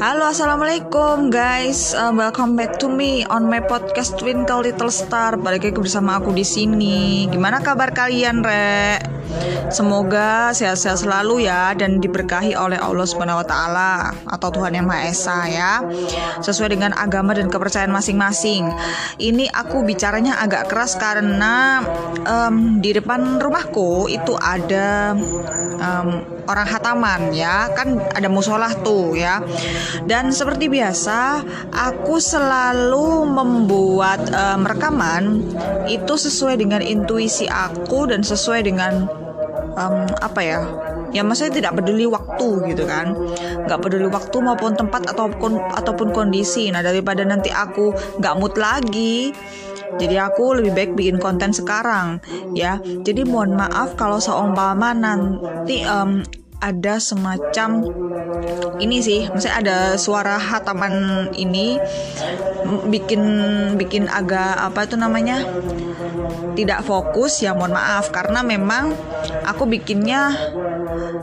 Halo, assalamualaikum guys. Uh, welcome back to me on my podcast Twinkle Little Star. Balik lagi bersama aku di sini. Gimana kabar kalian, Re? Semoga sehat-sehat selalu ya dan diberkahi oleh Allah Subhanahu wa taala atau Tuhan Yang Maha Esa ya. Sesuai dengan agama dan kepercayaan masing-masing. Ini aku bicaranya agak keras karena um, di depan rumahku itu ada um, orang hataman ya, kan ada musolah tuh ya. Dan seperti biasa, aku selalu membuat um, rekaman itu sesuai dengan intuisi aku dan sesuai dengan um, apa ya? Ya maksudnya tidak peduli waktu gitu kan. Nggak peduli waktu maupun tempat ataupun ataupun kondisi. Nah daripada nanti aku nggak mood lagi jadi aku lebih baik bikin konten sekarang ya. Jadi mohon maaf kalau seumpama nanti um, ada semacam ini sih, maksudnya ada suara hataman ini bikin bikin agak apa itu namanya tidak fokus ya mohon maaf. Karena memang aku bikinnya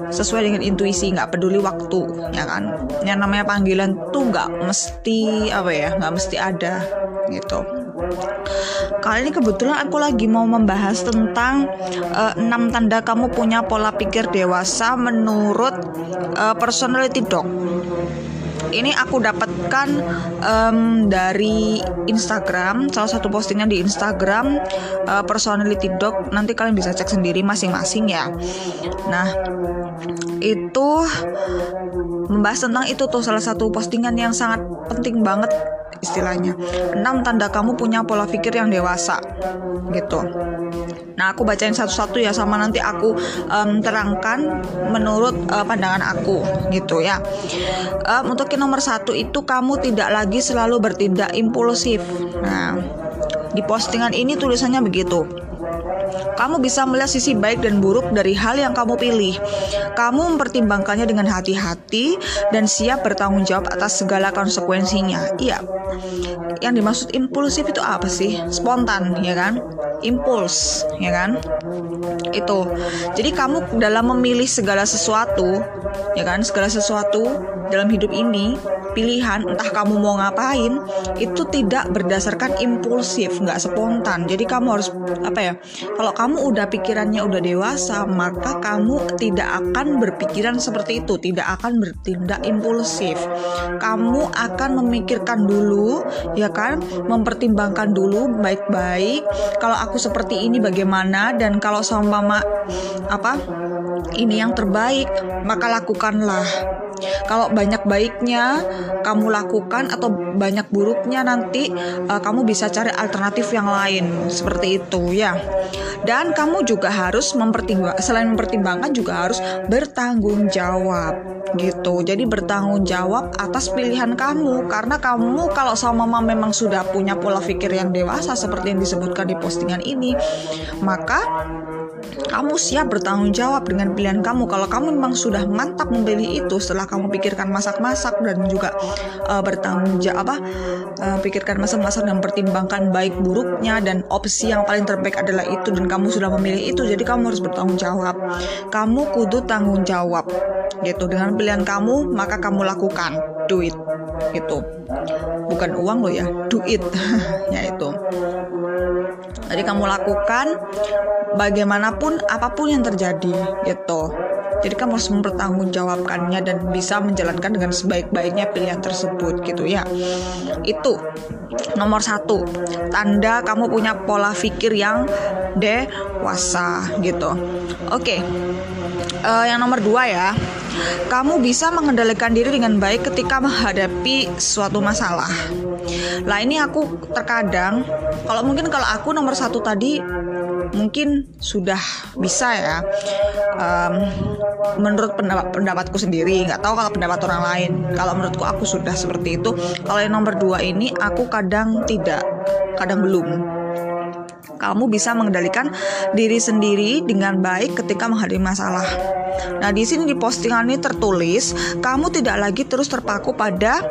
sesuai dengan intuisi nggak peduli waktu ya kan? Yang namanya panggilan tuh nggak mesti apa ya nggak mesti ada gitu. Kali ini kebetulan aku lagi mau membahas tentang uh, 6 tanda kamu punya pola pikir dewasa menurut uh, personality dog. Ini aku dapatkan um, dari Instagram, salah satu postingan di Instagram uh, personality dog. Nanti kalian bisa cek sendiri masing-masing ya. Nah, itu membahas tentang itu tuh salah satu postingan yang sangat penting banget istilahnya. Enam tanda kamu punya pola pikir yang dewasa gitu. Nah, aku bacain satu-satu ya sama nanti aku um, terangkan menurut uh, pandangan aku gitu ya. Um, untuk nomor satu itu kamu tidak lagi selalu bertindak impulsif. Nah, di postingan ini tulisannya begitu. Kamu bisa melihat sisi baik dan buruk dari hal yang kamu pilih. Kamu mempertimbangkannya dengan hati-hati dan siap bertanggung jawab atas segala konsekuensinya. Iya. Yang dimaksud impulsif itu apa sih? Spontan, ya kan? Impuls, ya kan? Itu. Jadi kamu dalam memilih segala sesuatu, ya kan? Segala sesuatu dalam hidup ini pilihan entah kamu mau ngapain itu tidak berdasarkan impulsif nggak spontan. Jadi kamu harus apa ya kalau kamu udah pikirannya udah dewasa maka kamu tidak akan berpikiran seperti itu tidak akan bertindak impulsif. Kamu akan memikirkan dulu ya kan mempertimbangkan dulu baik-baik kalau aku seperti ini bagaimana dan kalau sama mama apa ini yang terbaik maka lakukanlah kalau banyak baiknya kamu lakukan atau banyak buruknya nanti uh, kamu bisa cari alternatif yang lain seperti itu ya. Dan kamu juga harus mempertimbang selain mempertimbangkan juga harus bertanggung jawab gitu. Jadi bertanggung jawab atas pilihan kamu karena kamu kalau sama mama memang sudah punya pola pikir yang dewasa seperti yang disebutkan di postingan ini, maka kamu siap bertanggung jawab dengan pilihan kamu. Kalau kamu memang sudah mantap memilih itu setelah kamu pikirkan masak-masak dan juga uh, bertanggung jawab apa uh, pikirkan masak-masak dan pertimbangkan baik buruknya dan opsi yang paling terbaik adalah itu dan kamu sudah memilih itu. Jadi kamu harus bertanggung jawab. Kamu kudu tanggung jawab gitu dengan pilihan kamu maka kamu lakukan do it gitu bukan uang lo ya do it ya itu jadi kamu lakukan bagaimanapun apa pun yang terjadi gitu. Jadi kamu harus mempertanggungjawabkannya dan bisa menjalankan dengan sebaik-baiknya pilihan tersebut gitu ya. Itu nomor satu tanda kamu punya pola pikir yang dewasa gitu. Oke, uh, yang nomor dua ya kamu bisa mengendalikan diri dengan baik ketika menghadapi suatu masalah. Lah ini aku terkadang, kalau mungkin kalau aku nomor satu tadi mungkin sudah bisa ya. Um, menurut pendapat pendapatku sendiri, nggak tahu kalau pendapat orang lain. Kalau menurutku aku sudah seperti itu. Kalau yang nomor dua ini aku kadang tidak, kadang belum kamu bisa mengendalikan diri sendiri dengan baik ketika menghadapi masalah. Nah, di sini di postingan ini tertulis, kamu tidak lagi terus terpaku pada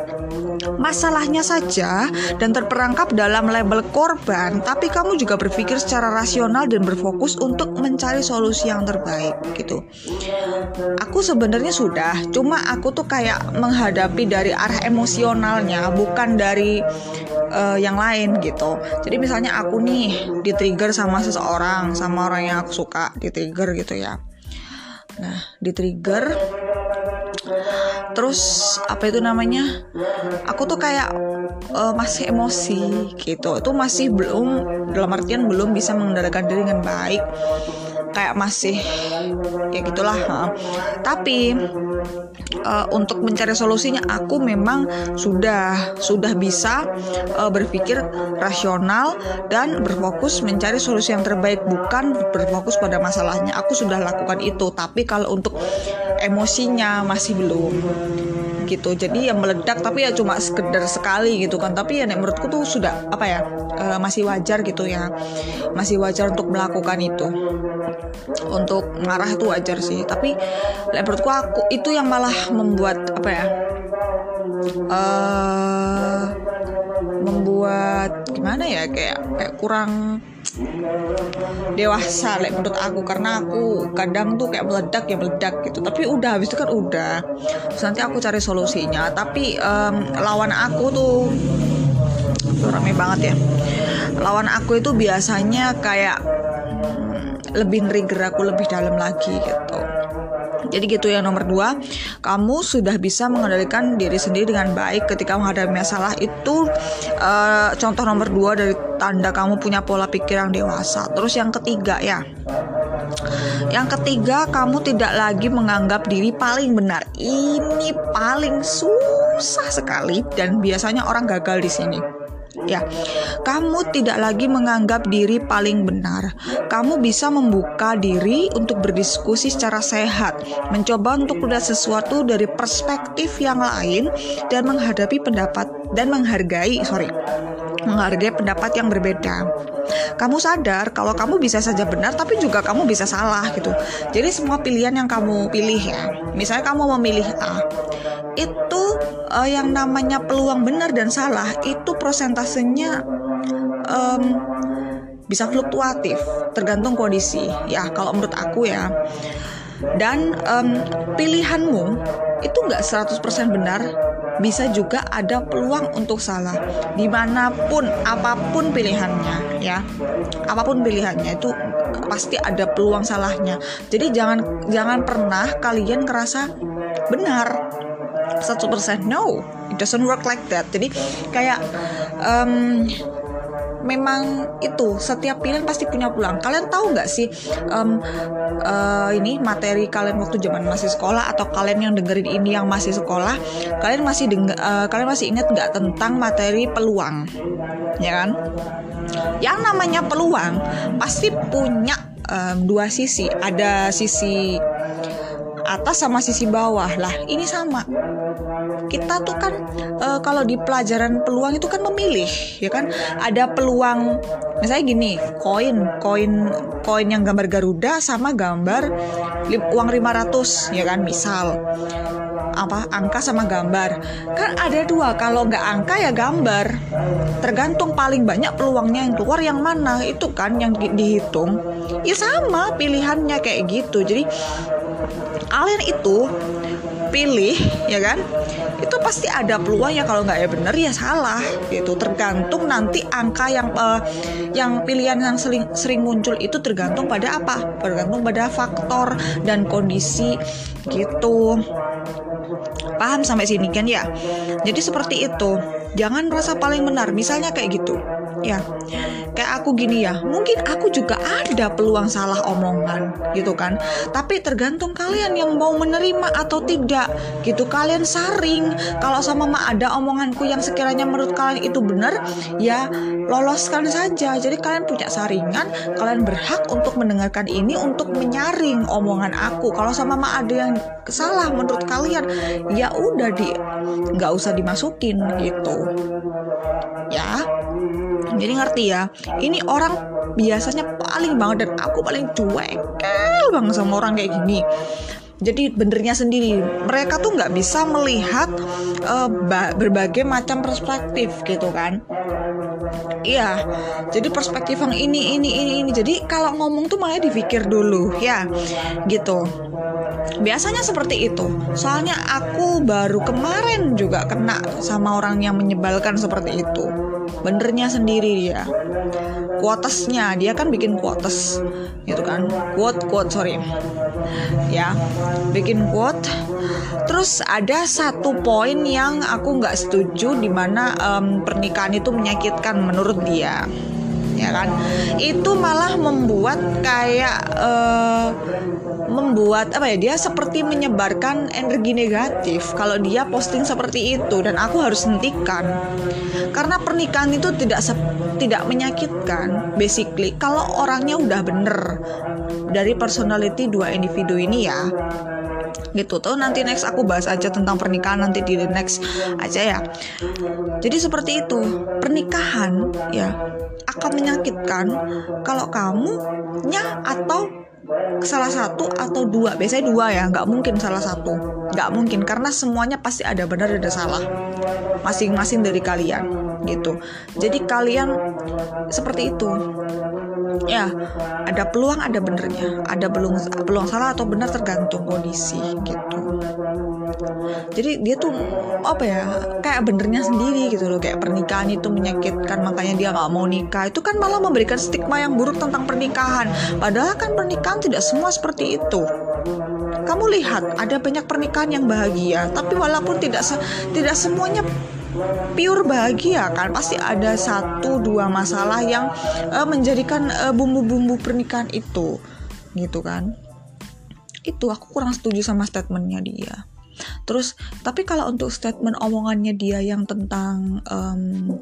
masalahnya saja dan terperangkap dalam label korban, tapi kamu juga berpikir secara rasional dan berfokus untuk mencari solusi yang terbaik gitu. Aku sebenarnya sudah, cuma aku tuh kayak menghadapi dari arah emosionalnya, bukan dari uh, yang lain gitu. Jadi misalnya aku nih di trigger sama seseorang, sama orang yang aku suka, di trigger gitu ya. Nah, di trigger terus apa itu namanya? Aku tuh kayak uh, masih emosi gitu. Itu masih belum dalam artian belum bisa mengendalikan diri dengan baik kayak masih ya gitulah tapi uh, untuk mencari solusinya aku memang sudah sudah bisa uh, berpikir rasional dan berfokus mencari solusi yang terbaik bukan berfokus pada masalahnya. Aku sudah lakukan itu tapi kalau untuk emosinya masih belum gitu. Jadi ya meledak tapi ya cuma sekedar sekali gitu kan. Tapi ya menurutku tuh sudah apa ya uh, masih wajar gitu ya. Masih wajar untuk melakukan itu. Untuk marah itu wajar sih. Tapi menurutku aku itu yang malah membuat apa ya uh, membuat gimana ya kayak kayak kurang dewasa like, menurut aku. Karena aku kadang tuh kayak meledak ya meledak gitu. Tapi udah habis itu kan udah. Terus nanti aku cari solusinya. Tapi um, lawan aku tuh rame banget ya. Lawan aku itu biasanya kayak lebih trigger aku lebih dalam lagi gitu jadi gitu yang nomor dua, kamu sudah bisa mengendalikan diri sendiri dengan baik ketika menghadapi masalah itu uh, contoh nomor dua dari tanda kamu punya pola pikir yang dewasa. Terus yang ketiga ya, yang ketiga kamu tidak lagi menganggap diri paling benar. Ini paling susah sekali dan biasanya orang gagal di sini ya. Kamu tidak lagi menganggap diri paling benar. Kamu bisa membuka diri untuk berdiskusi secara sehat, mencoba untuk melihat sesuatu dari perspektif yang lain dan menghadapi pendapat dan menghargai, sorry, menghargai pendapat yang berbeda. Kamu sadar kalau kamu bisa saja benar tapi juga kamu bisa salah gitu. Jadi semua pilihan yang kamu pilih ya. Misalnya kamu memilih A, itu uh, yang namanya peluang benar dan salah itu prosentasenya um, bisa fluktuatif tergantung kondisi ya kalau menurut aku ya. Dan um, pilihanmu itu nggak 100% benar bisa juga ada peluang untuk salah. Di mana pun apa pun pilihannya ya apa pun pilihannya itu pasti ada peluang salahnya. Jadi jangan jangan pernah kalian ngerasa benar 100% no it doesn't work like that jadi kayak um, memang itu setiap pilihan pasti punya peluang. Kalian tahu nggak sih um, uh, ini materi kalian waktu zaman masih sekolah atau kalian yang dengerin ini yang masih sekolah, kalian masih uh, kalian masih ingat nggak tentang materi peluang, ya kan? Yang namanya peluang pasti punya um, dua sisi. Ada sisi atas sama sisi bawah. Lah ini sama. Kita tuh kan e, kalau di pelajaran peluang itu kan memilih ya kan? Ada peluang misalnya gini koin koin koin yang gambar Garuda sama gambar uang 500 ya kan? Misal apa angka sama gambar. Kan ada dua kalau nggak angka ya gambar. Tergantung paling banyak peluangnya yang keluar yang mana. Itu kan yang dihitung. Ya sama pilihannya kayak gitu. Jadi kalian itu pilih ya kan? Itu pasti ada peluang ya kalau nggak ya bener ya salah gitu. Tergantung nanti angka yang uh, yang pilihan yang sering sering muncul itu tergantung pada apa? Tergantung pada faktor dan kondisi gitu. Paham sampai sini kan ya? Jadi seperti itu jangan merasa paling benar misalnya kayak gitu. Ya kayak aku gini ya. Mungkin aku juga ada peluang salah omongan gitu kan. Tapi tergantung kalian yang mau menerima atau tidak gitu. Kalian saring. Kalau sama ma ada omonganku yang sekiranya menurut kalian itu benar ya loloskan saja. Jadi kalian punya saringan kalian berhak untuk mendengarkan ini untuk menyaring omongan aku. Kalau sama ma ada yang salah menurut kalian ya udah di nggak usah dimasukin gitu ya jadi ngerti ya. Ini orang biasanya paling banget dan aku paling cuek banget sama orang kayak gini jadi benernya sendiri mereka tuh nggak bisa melihat uh, berbagai macam perspektif gitu kan Iya, jadi perspektif yang ini, ini, ini, ini. Jadi kalau ngomong tuh malah dipikir dulu, ya, gitu. Biasanya seperti itu. Soalnya aku baru kemarin juga kena sama orang yang menyebalkan seperti itu. Benernya sendiri dia. Quotesnya dia kan bikin quotes, gitu kan? Quote, quote, sorry. Ya, bikin quote. Terus ada satu poin yang aku nggak setuju di mana um, pernikahan itu menyakitkan menurut dia. Ya kan? Itu malah membuat kayak uh, membuat apa ya dia seperti menyebarkan energi negatif kalau dia posting seperti itu. Dan aku harus hentikan. Karena pernikahan itu tidak tidak menyakitkan basically. Kalau orangnya udah bener dari personality dua individu ini ya. Gitu. Tuh nanti next aku bahas aja tentang pernikahan nanti di next aja ya. Jadi seperti itu. Pernikahan ya akan menyakitkan kalau kamu nya atau salah satu atau dua. Biasanya dua ya nggak mungkin salah satu. Nggak mungkin karena semuanya pasti ada benar ada salah masing-masing dari kalian gitu. Jadi kalian seperti itu ya ada peluang ada benernya. Ada peluang peluang salah atau benar tergantung kondisi gitu. Jadi dia tuh apa ya kayak benernya sendiri gitu loh. Kayak pernikahan itu menyakitkan makanya dia nggak mau nikah. Itu kan malah memberikan stigma yang buruk tentang pernikahan. Padahal kan pernikahan tidak semua seperti itu. Kamu lihat ada banyak pernikahan yang bahagia tapi walaupun tidak tidak semuanya pure bahagia kan? Pasti ada satu dua masalah yang uh, menjadikan bumbu bumbu-bumbu pernikahan itu gitu kan? Itu aku kurang setuju sama statementnya dia. Terus tapi kalau untuk statement omongannya dia yang tentang um,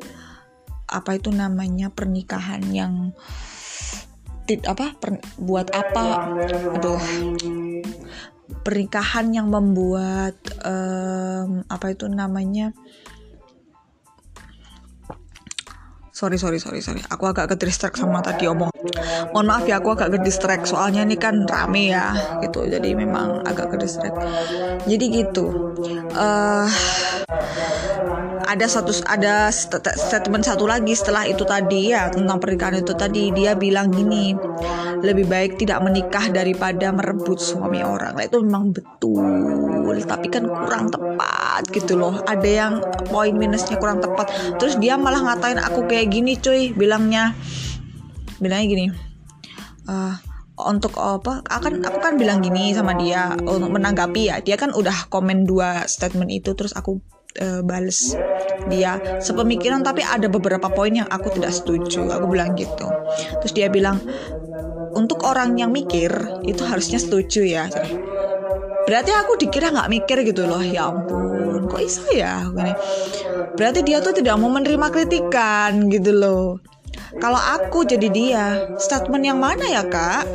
apa itu namanya pernikahan yang tit apa per, buat apa? Aduh. Pernikahan yang membuat um, apa itu namanya sorry sorry sorry sorry. Aku agak ke distract sama tadi omong. Mohon maaf ya aku agak ke distract soalnya ini kan rame ya gitu. Jadi memang agak ke distract jadi gitu. Uh, ada satu ada statement satu lagi setelah itu tadi ya tentang pernikahan itu tadi. Dia bilang gini lebih baik tidak menikah daripada merebut suami orang. Nah, itu memang betul tapi kan kurang tepat gitu loh. Ada yang poin minusnya kurang tepat. Terus dia malah ngatain aku kayak gini cuy bilangnya. Bilangnya gini uh, untuk apa akan aku kan bilang gini sama dia untuk menanggapi ya. Dia kan udah komen dua statement itu terus aku uh, bales dia sepemikiran tapi ada beberapa poin yang aku tidak setuju. Aku bilang gitu. Terus dia bilang untuk orang yang mikir itu harusnya setuju ya. Berarti aku dikira nggak mikir gitu loh. Ya ampun kok bisa ya? Berarti dia tuh tidak mau menerima kritikan gitu loh kalau aku jadi dia, statement yang mana ya kak?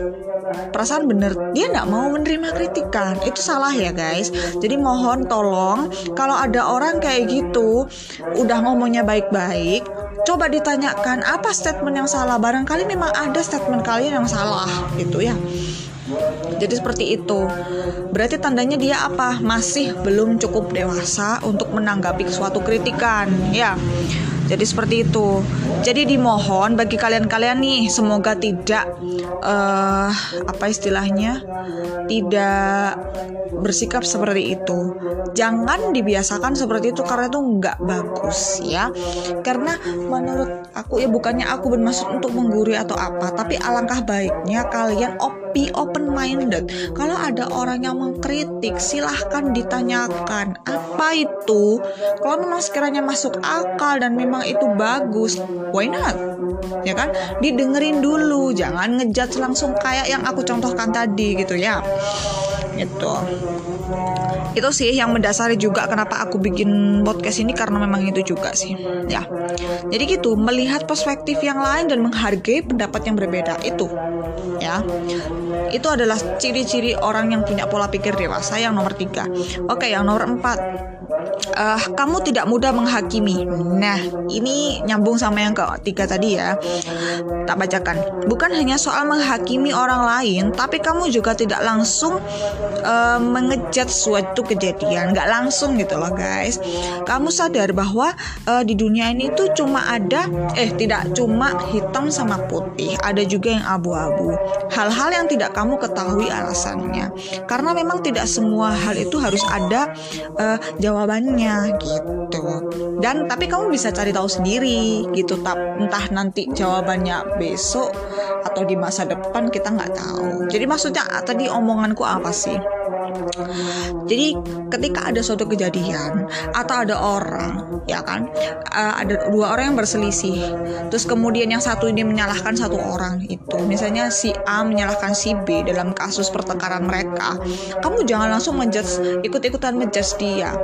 Perasaan bener, dia nggak mau menerima kritikan. Itu salah ya guys. Jadi mohon tolong, kalau ada orang kayak gitu, udah ngomongnya baik-baik, coba ditanyakan apa statement yang salah. Barangkali memang ada statement kalian yang salah, gitu ya. Jadi seperti itu. Berarti tandanya dia apa? Masih belum cukup dewasa untuk menanggapi suatu kritikan, ya. Jadi seperti itu. Jadi dimohon bagi kalian-kalian nih semoga tidak uh, apa istilahnya tidak bersikap seperti itu. Jangan dibiasakan seperti itu karena itu nggak bagus ya. Karena menurut aku ya bukannya aku bermaksud untuk menggurui atau apa, tapi alangkah baiknya kalian be open minded. Kalau ada orang yang mengkritik, silahkan ditanyakan apa itu. Kalau memang sekiranya masuk akal dan memang itu bagus, why not? Ya kan? Didengerin dulu, jangan ngejudge langsung kayak yang aku contohkan tadi gitu ya. Gitu itu sih yang mendasari juga kenapa aku bikin podcast ini karena memang itu juga sih. Ya. Jadi gitu melihat perspektif yang lain dan menghargai pendapat yang berbeda itu. Ya. Itu adalah ciri-ciri orang yang punya pola pikir dewasa yang nomor tiga. Oke yang nomor empat uh, kamu tidak mudah menghakimi. Nah, ini nyambung sama yang ketiga tadi ya. Tak bacakan. Bukan hanya soal menghakimi orang lain, tapi kamu juga tidak langsung uh, mengejat suatu kejadian nggak langsung gitu loh guys kamu sadar bahwa uh, di dunia ini tuh cuma ada eh tidak cuma hitam sama putih ada juga yang abu-abu hal-hal yang tidak kamu ketahui alasannya karena memang tidak semua hal itu harus ada uh, jawabannya gitu. Dan tapi kamu bisa cari tahu sendiri gitu. Entah nanti jawabannya besok atau di masa depan kita nggak tahu. Jadi maksudnya tadi omonganku apa sih jadi ketika ada suatu kejadian atau ada orang, ya kan, uh, ada dua orang yang berselisih, terus kemudian yang satu ini menyalahkan satu orang itu, misalnya si A menyalahkan si B dalam kasus pertengkaran mereka, kamu jangan langsung menjudge, ikut-ikutan menjudge dia.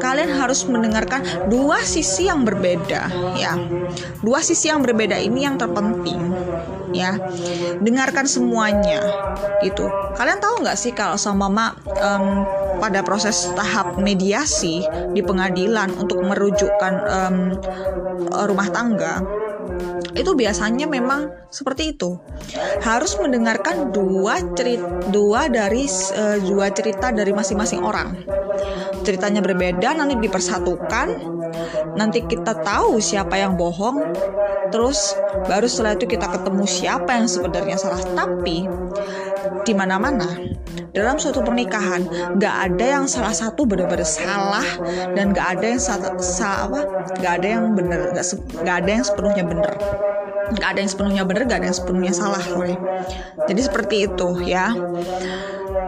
Kalian harus mendengarkan dua sisi yang berbeda, ya, dua sisi yang berbeda ini yang terpenting, ya, dengarkan semuanya, gitu. Kalian tahu nggak sih kalau sama mama um, pada proses tahap mediasi di pengadilan untuk merujukkan um, rumah tangga itu biasanya memang seperti itu. Harus mendengarkan dua cerita dua dari uh, dua cerita dari masing-masing orang ceritanya berbeda nanti dipersatukan. Nanti kita tahu siapa yang bohong. Terus baru setelah itu kita ketemu siapa yang sebenarnya salah. Tapi di mana-mana dalam suatu pernikahan nggak ada yang salah satu benar-benar salah. Dan nggak ada yang salah, salah apa nggak ada yang benar nggak ada yang sepenuhnya benar nggak ada yang sepenuhnya benar nggak ada yang sepenuhnya salah loh jadi seperti itu ya.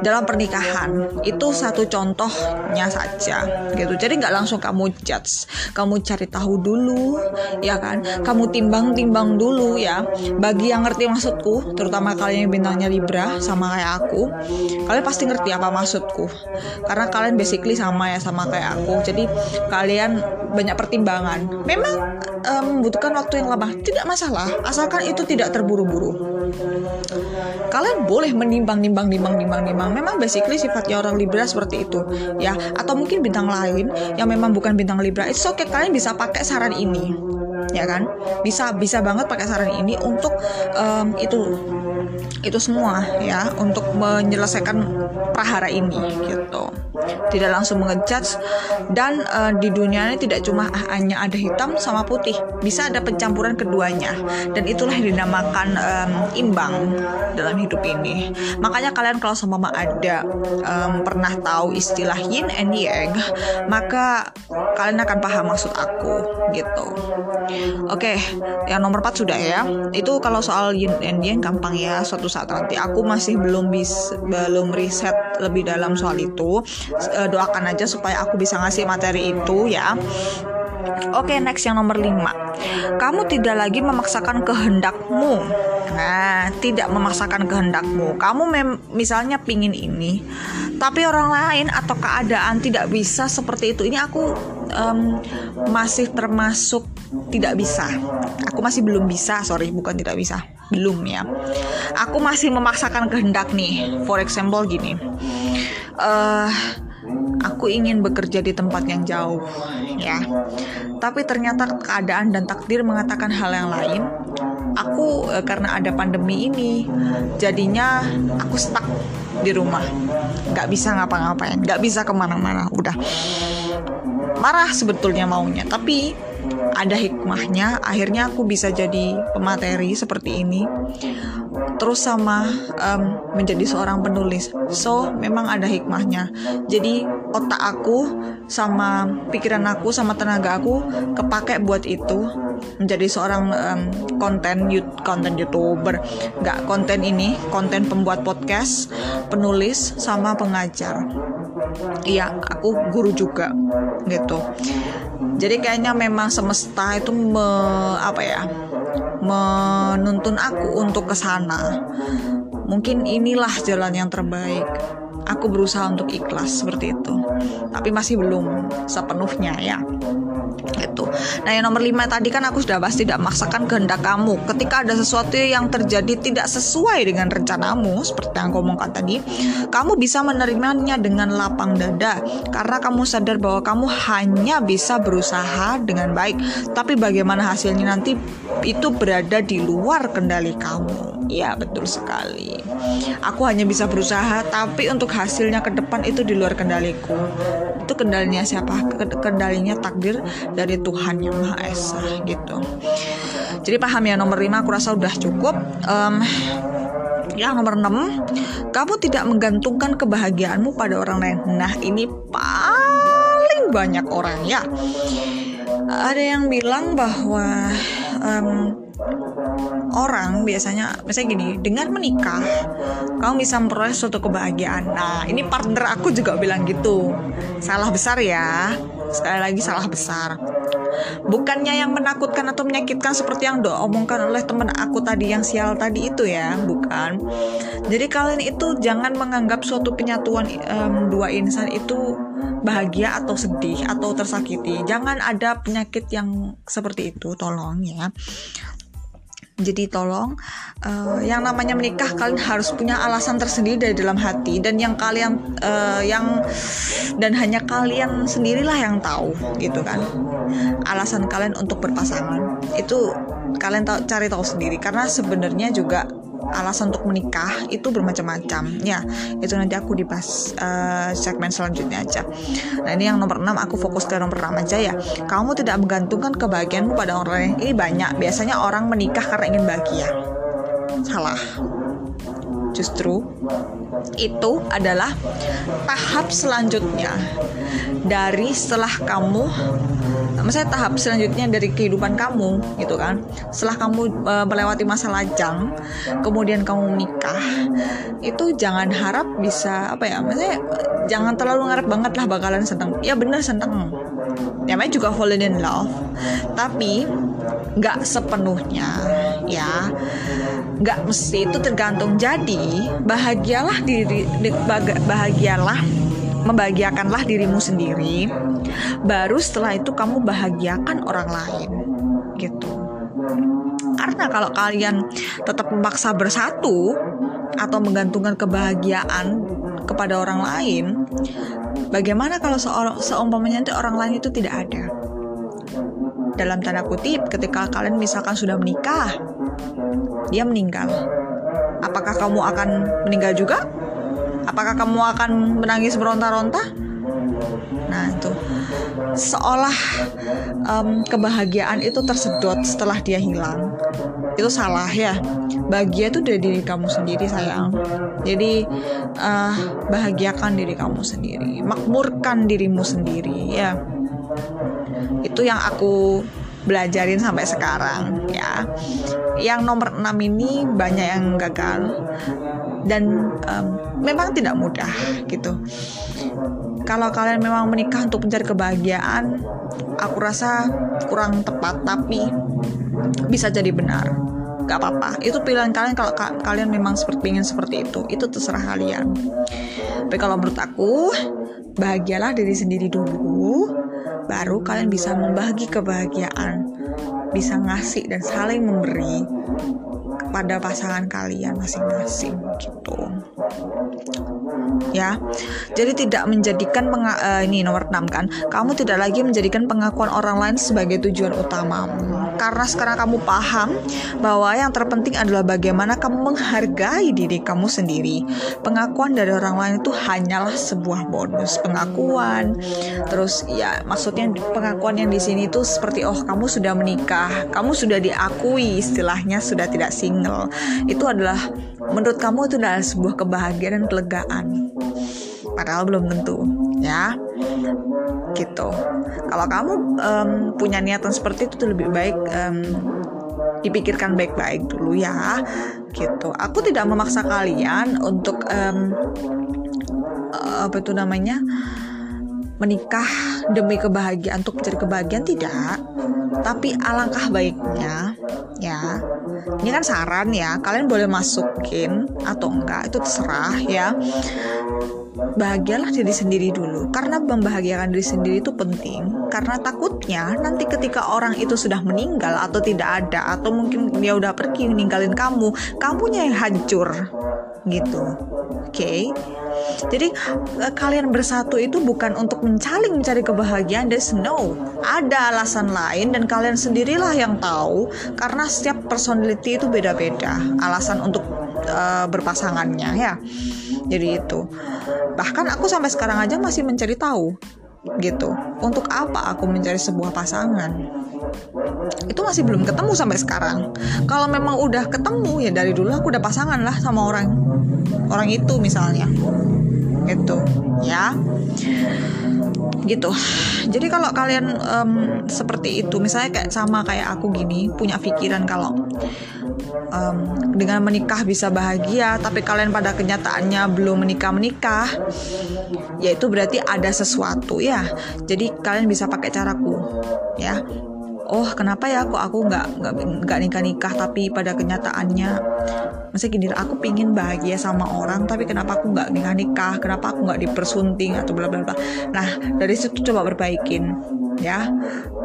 Dalam pernikahan itu satu contohnya saja gitu. Jadi nggak langsung kamu judge kamu cari tahu dulu ya kan. Kamu timbang-timbang dulu ya. Bagi yang ngerti maksudku terutama kalian yang bintangnya Libra sama kayak aku kalian pasti ngerti apa maksudku. Karena kalian basically sama ya sama kayak aku. Jadi kalian banyak pertimbangan. Memang um, membutuhkan waktu yang lama tidak masalah asalkan itu tidak terburu-buru. Kalian boleh menimbang nimbang nimbang nimbang nimbang memang basically sifatnya orang Libra seperti itu ya. Atau mungkin bintang lain yang memang bukan bintang Libra oke okay, kalian bisa pakai saran ini ya kan? Bisa bisa banget pakai saran ini untuk um, itu itu semua ya. Untuk menyelesaikan prahara ini gitu. Tidak langsung mengejudge dan uh, di dunia ini tidak cuma hanya ada hitam sama putih. Bisa ada pencampuran keduanya dan itulah yang dinamakan um, imbang dalam hidup ini. Makanya kalian kalau sama mama ada um, pernah tahu istilah yin and yang maka kalian akan paham maksud aku gitu. Oke yang nomor 4 sudah ya. Itu kalau soal yin and yang gampang ya suatu saat nanti. Aku masih belum bis belum riset lebih dalam soal itu uh, doakan aja supaya aku bisa ngasih materi itu ya Oke, okay, next yang nomor 5. Kamu tidak lagi memaksakan kehendakmu. Nah, tidak memaksakan kehendakmu. Kamu misalnya pingin ini, tapi orang lain atau keadaan tidak bisa seperti itu. Ini aku um, masih termasuk tidak bisa. Aku masih belum bisa, sorry, bukan tidak bisa. Belum ya. Aku masih memaksakan kehendak nih. For example gini. Uh, aku ingin bekerja di tempat yang jauh ya. Tapi ternyata keadaan dan takdir mengatakan hal yang lain. Aku e, karena ada pandemi ini jadinya aku stuck di rumah. Nggak bisa ngapa-ngapain nggak bisa ke mana-mana udah. Marah sebetulnya maunya tapi ada hikmahnya akhirnya aku bisa jadi pemateri seperti ini. Terus sama um, menjadi seorang penulis. So memang ada hikmahnya. Jadi otak aku sama pikiran aku sama tenaga aku kepake buat itu. Menjadi seorang um, konten konten youtuber. Nggak konten ini konten pembuat podcast penulis sama pengajar. Iya aku guru juga gitu jadi kayaknya memang semesta itu me, apa ya menuntun aku untuk ke sana. Mungkin inilah jalan yang terbaik. Aku berusaha untuk ikhlas seperti itu. Tapi masih belum sepenuhnya ya Nah yang nomor lima tadi kan aku sudah bahas tidak memaksakan kehendak kamu. Ketika ada sesuatu yang terjadi tidak sesuai dengan rencanamu, seperti yang aku omongkan tadi, kamu bisa menerimanya dengan lapang dada karena kamu sadar bahwa kamu hanya bisa berusaha dengan baik. Tapi bagaimana hasilnya nanti itu berada di luar kendali kamu. Ya betul sekali. Aku hanya bisa berusaha, tapi untuk hasilnya ke depan itu di luar kendaliku. Itu kendalinya siapa? Kendalinya takdir dari Tuhan yang Maha Esa gitu. Jadi paham ya nomor 5 aku rasa udah cukup. Um, yang nomor 6, kamu tidak menggantungkan kebahagiaanmu pada orang lain. Nah, ini paling banyak orang ya. Ada yang bilang bahwa um, orang biasanya misalnya gini dengan menikah kamu bisa memperoleh suatu kebahagiaan nah ini partner aku juga bilang gitu salah besar ya sekali lagi salah besar. Bukannya yang menakutkan atau menyakitkan seperti yang doa omongkan oleh teman aku tadi yang sial tadi itu ya bukan. Jadi kalian itu jangan menganggap suatu penyatuan um, dua insan itu bahagia atau sedih atau tersakiti. Jangan ada penyakit yang seperti itu tolong ya jadi tolong uh, yang namanya menikah kalian harus punya alasan tersendiri dari dalam hati dan yang kalian uh, yang dan hanya kalian sendirilah yang tahu gitu kan. Alasan kalian untuk berpasangan itu kalian tahu cari tahu sendiri karena sebenarnya juga alasan untuk menikah itu bermacam-macam. Ya itu nanti aku dibahas uh, segmen selanjutnya aja. Nah ini yang nomor 6 aku fokus ke nomor 6 aja ya. Kamu tidak menggantungkan kebahagiaanmu pada orang lain. Ini banyak. Biasanya orang menikah karena ingin bahagia. Salah. Justru itu adalah tahap selanjutnya dari setelah kamu misalnya tahap selanjutnya dari kehidupan kamu gitu kan. Setelah kamu e, melewati masa lajang kemudian kamu menikah itu jangan harap bisa apa ya misalnya jangan terlalu ngarep banget lah bakalan seneng ya bener seneng namanya juga falling in love. Tapi nggak sepenuhnya ya. Nggak mesti itu tergantung jadi. Bahagialah diri bahagialah membahagiakanlah dirimu sendiri baru setelah itu kamu bahagiakan orang lain gitu. Karena kalau kalian tetap memaksa bersatu atau menggantungkan kebahagiaan kepada orang lain bagaimana kalau seorang seumpamanya nanti orang lain itu tidak ada? Dalam tanda kutip ketika kalian misalkan sudah menikah dia meninggal. Apakah kamu akan meninggal juga Apakah kamu akan menangis beronta-ronta? Nah, itu seolah um, kebahagiaan itu tersedot setelah dia hilang. Itu salah ya. Bahagia itu dari diri kamu sendiri, sayang. Jadi uh, bahagiakan diri kamu sendiri, makmurkan dirimu sendiri ya. Itu yang aku belajarin sampai sekarang ya. Yang nomor 6 ini banyak yang gagal dan um, memang tidak mudah gitu. Kalau kalian memang menikah untuk mencari kebahagiaan, aku rasa kurang tepat tapi bisa jadi benar. Gak apa-apa, itu pilihan kalian kalau ka kalian memang seperti ingin seperti itu, itu terserah kalian. Tapi kalau menurut aku, bahagialah diri sendiri dulu, baru kalian bisa membagi kebahagiaan, bisa ngasih dan saling memberi kepada pasangan kalian masing-masing gitu. Ya. Jadi tidak menjadikan penga uh, ini nomor 6 kan. Kamu tidak lagi menjadikan pengakuan orang lain sebagai tujuan utamamu karena sekarang kamu paham bahwa yang terpenting adalah bagaimana kamu menghargai diri kamu sendiri. Pengakuan dari orang lain itu hanyalah sebuah bonus pengakuan. Terus ya maksudnya pengakuan yang di sini itu seperti oh kamu sudah menikah kamu sudah diakui istilahnya sudah tidak single. Itu adalah menurut kamu itu adalah sebuah kebahagiaan dan kelegaan padahal belum tentu ya. Gitu. Kalau kamu um, punya niatan seperti itu lebih baik um, dipikirkan baik-baik dulu ya. Gitu. Aku tidak memaksa kalian untuk um, apa itu namanya menikah demi kebahagiaan untuk mencari kebahagiaan tidak. Tapi alangkah baiknya ya. Ini kan saran ya kalian boleh masukin atau enggak itu terserah ya bahagialah diri sendiri dulu karena membahagiakan diri sendiri itu penting karena takutnya nanti ketika orang itu sudah meninggal atau tidak ada atau mungkin dia udah pergi ninggalin kamu kamunya yang hancur gitu oke okay? Jadi eh, kalian bersatu itu bukan untuk mencari mencari kebahagiaan, there's no. Ada alasan lain dan kalian sendirilah yang tahu karena setiap personality itu beda-beda. Alasan untuk uh, berpasangannya ya. Jadi itu. Bahkan aku sampai sekarang aja masih mencari tahu gitu. Untuk apa aku mencari sebuah pasangan? itu masih belum ketemu sampai sekarang. Kalau memang udah ketemu ya dari dulu aku udah pasangan lah sama orang orang itu misalnya gitu ya gitu. Jadi kalau kalian um, seperti itu misalnya kayak sama kayak aku gini punya pikiran kalau um, dengan menikah bisa bahagia tapi kalian pada kenyataannya belum menikah menikah ya itu berarti ada sesuatu ya. Jadi kalian bisa pakai caraku ya oh kenapa ya kok aku nggak nggak nikah nikah tapi pada kenyataannya? Masih gini aku pingin bahagia sama orang tapi kenapa aku nggak nikah nikah kenapa aku nggak dipersunting atau bla bla bla? Nah dari situ coba perbaikin ya.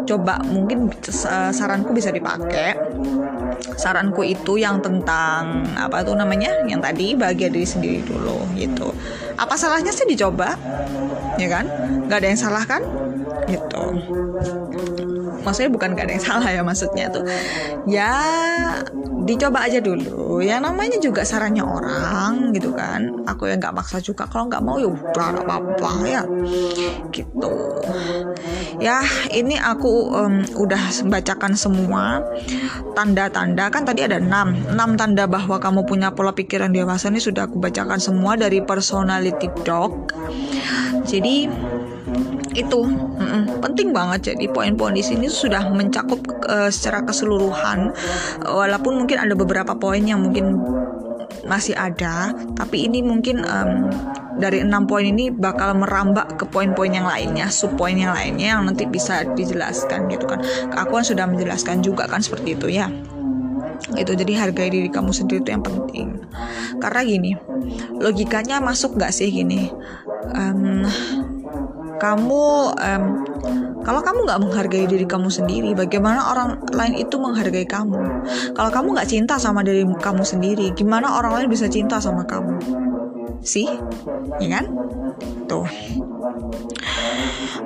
Coba mungkin saranku bisa dipakai. Saranku itu yang tentang apa tuh namanya? Yang tadi bahagia diri sendiri dulu gitu. Apa salahnya sih dicoba? Ya kan? Nggak ada yang salah kan gitu. Maksudnya bukan gak ada yang salah ya maksudnya tuh. Ya dicoba aja dulu. Ya namanya juga sarannya orang gitu kan. Aku yang nggak maksa juga. Kalau nggak mau ya udah apa-apa ya. Gitu. Ya ini aku um, udah bacakan semua tanda-tanda. Kan tadi ada enam. Enam tanda bahwa kamu punya pola pikiran dewasa ini sudah aku bacakan semua dari personality dog jadi itu. Mm -mm, penting banget jadi poin-poin di sini sudah mencakup uh, secara keseluruhan. Walaupun mungkin ada beberapa poin yang mungkin masih ada tapi ini mungkin um, dari enam poin ini bakal merambak ke poin-poin yang lainnya sub poin yang lainnya yang nanti bisa dijelaskan gitu kan. Aku kan sudah menjelaskan juga kan seperti itu ya. Itu jadi hargai diri kamu sendiri itu yang penting. Karena gini logikanya masuk gak sih gini? Um, kamu um, kalau kamu nggak menghargai diri kamu sendiri bagaimana orang lain itu menghargai kamu? Kalau kamu nggak cinta sama diri kamu sendiri gimana orang lain bisa cinta sama kamu? Sih ya kan? Tuh.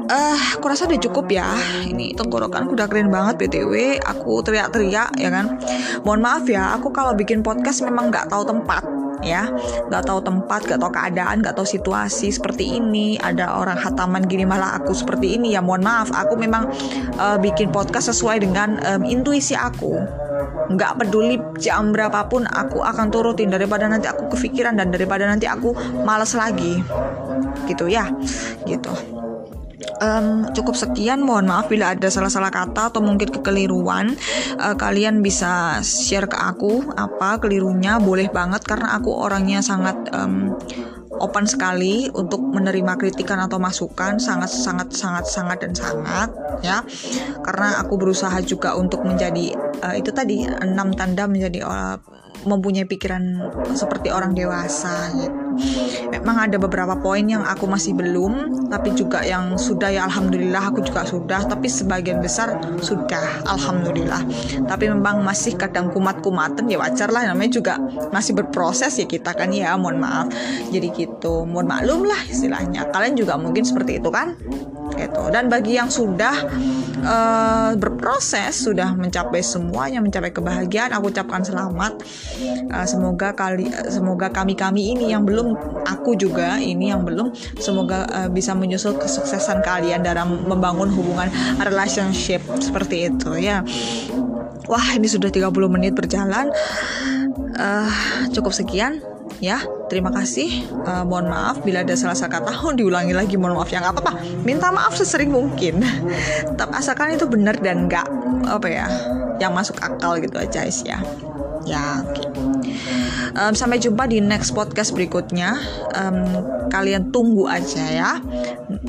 Eh uh, aku rasa udah cukup ya. Ini tenggorokan udah keren banget btw aku teriak-teriak ya kan? Mohon maaf ya aku kalau bikin podcast memang nggak tahu tempat ya. Nggak tahu tempat nggak tahu keadaan nggak tahu situasi seperti ini. Ada orang hataman gini malah aku seperti ini. Ya mohon maaf. Aku memang uh, bikin podcast sesuai dengan um, intuisi aku. Nggak peduli jam berapapun aku akan turutin. Daripada nanti aku kepikiran dan daripada nanti aku males lagi. Gitu ya. Gitu um, cukup sekian. Mohon maaf bila ada salah-salah kata atau mungkin kekeliruan. Uh, kalian bisa share ke aku apa kelirunya. Boleh banget karena aku orangnya sangat um, open sekali untuk menerima kritikan atau masukan. Sangat sangat sangat sangat dan sangat ya. Karena aku berusaha juga untuk menjadi uh, itu tadi enam tanda menjadi uh, mempunyai pikiran seperti orang dewasa gitu. Memang ada beberapa poin yang aku masih belum, tapi juga yang sudah ya alhamdulillah aku juga sudah, tapi sebagian besar sudah alhamdulillah. Tapi memang masih kadang kumat-kumatan ya wajar lah namanya juga masih berproses ya kita kan ya mohon maaf. Jadi gitu, mohon maklum lah istilahnya. Kalian juga mungkin seperti itu kan? gitu dan bagi yang sudah uh, berproses sudah mencapai semuanya mencapai kebahagiaan aku ucapkan selamat uh, semoga kali semoga kami kami ini yang belum aku juga ini yang belum semoga uh, bisa menyusul kesuksesan kalian dalam membangun hubungan relationship seperti itu ya. Wah ini sudah 30 menit berjalan. Uh, cukup sekian ya. Terima kasih. Uh, mohon maaf bila ada salah salah kata oh, diulangi lagi mohon maaf. Ya nggak apa-apa. Minta maaf sesering mungkin. Tapi asalkan itu benar dan nggak apa ya yang masuk akal gitu aja guys ya ya um, sampai jumpa di next podcast berikutnya. Um, kalian tunggu aja ya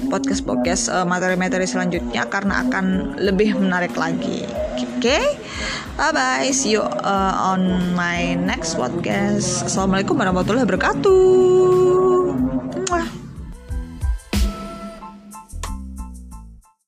podcast podcast uh, materi-materi selanjutnya karena akan lebih menarik lagi. Oke? Okay? bye bye see you uh, on my next podcast. Assalamualaikum warahmatullahi wabarakatuh. Mwah.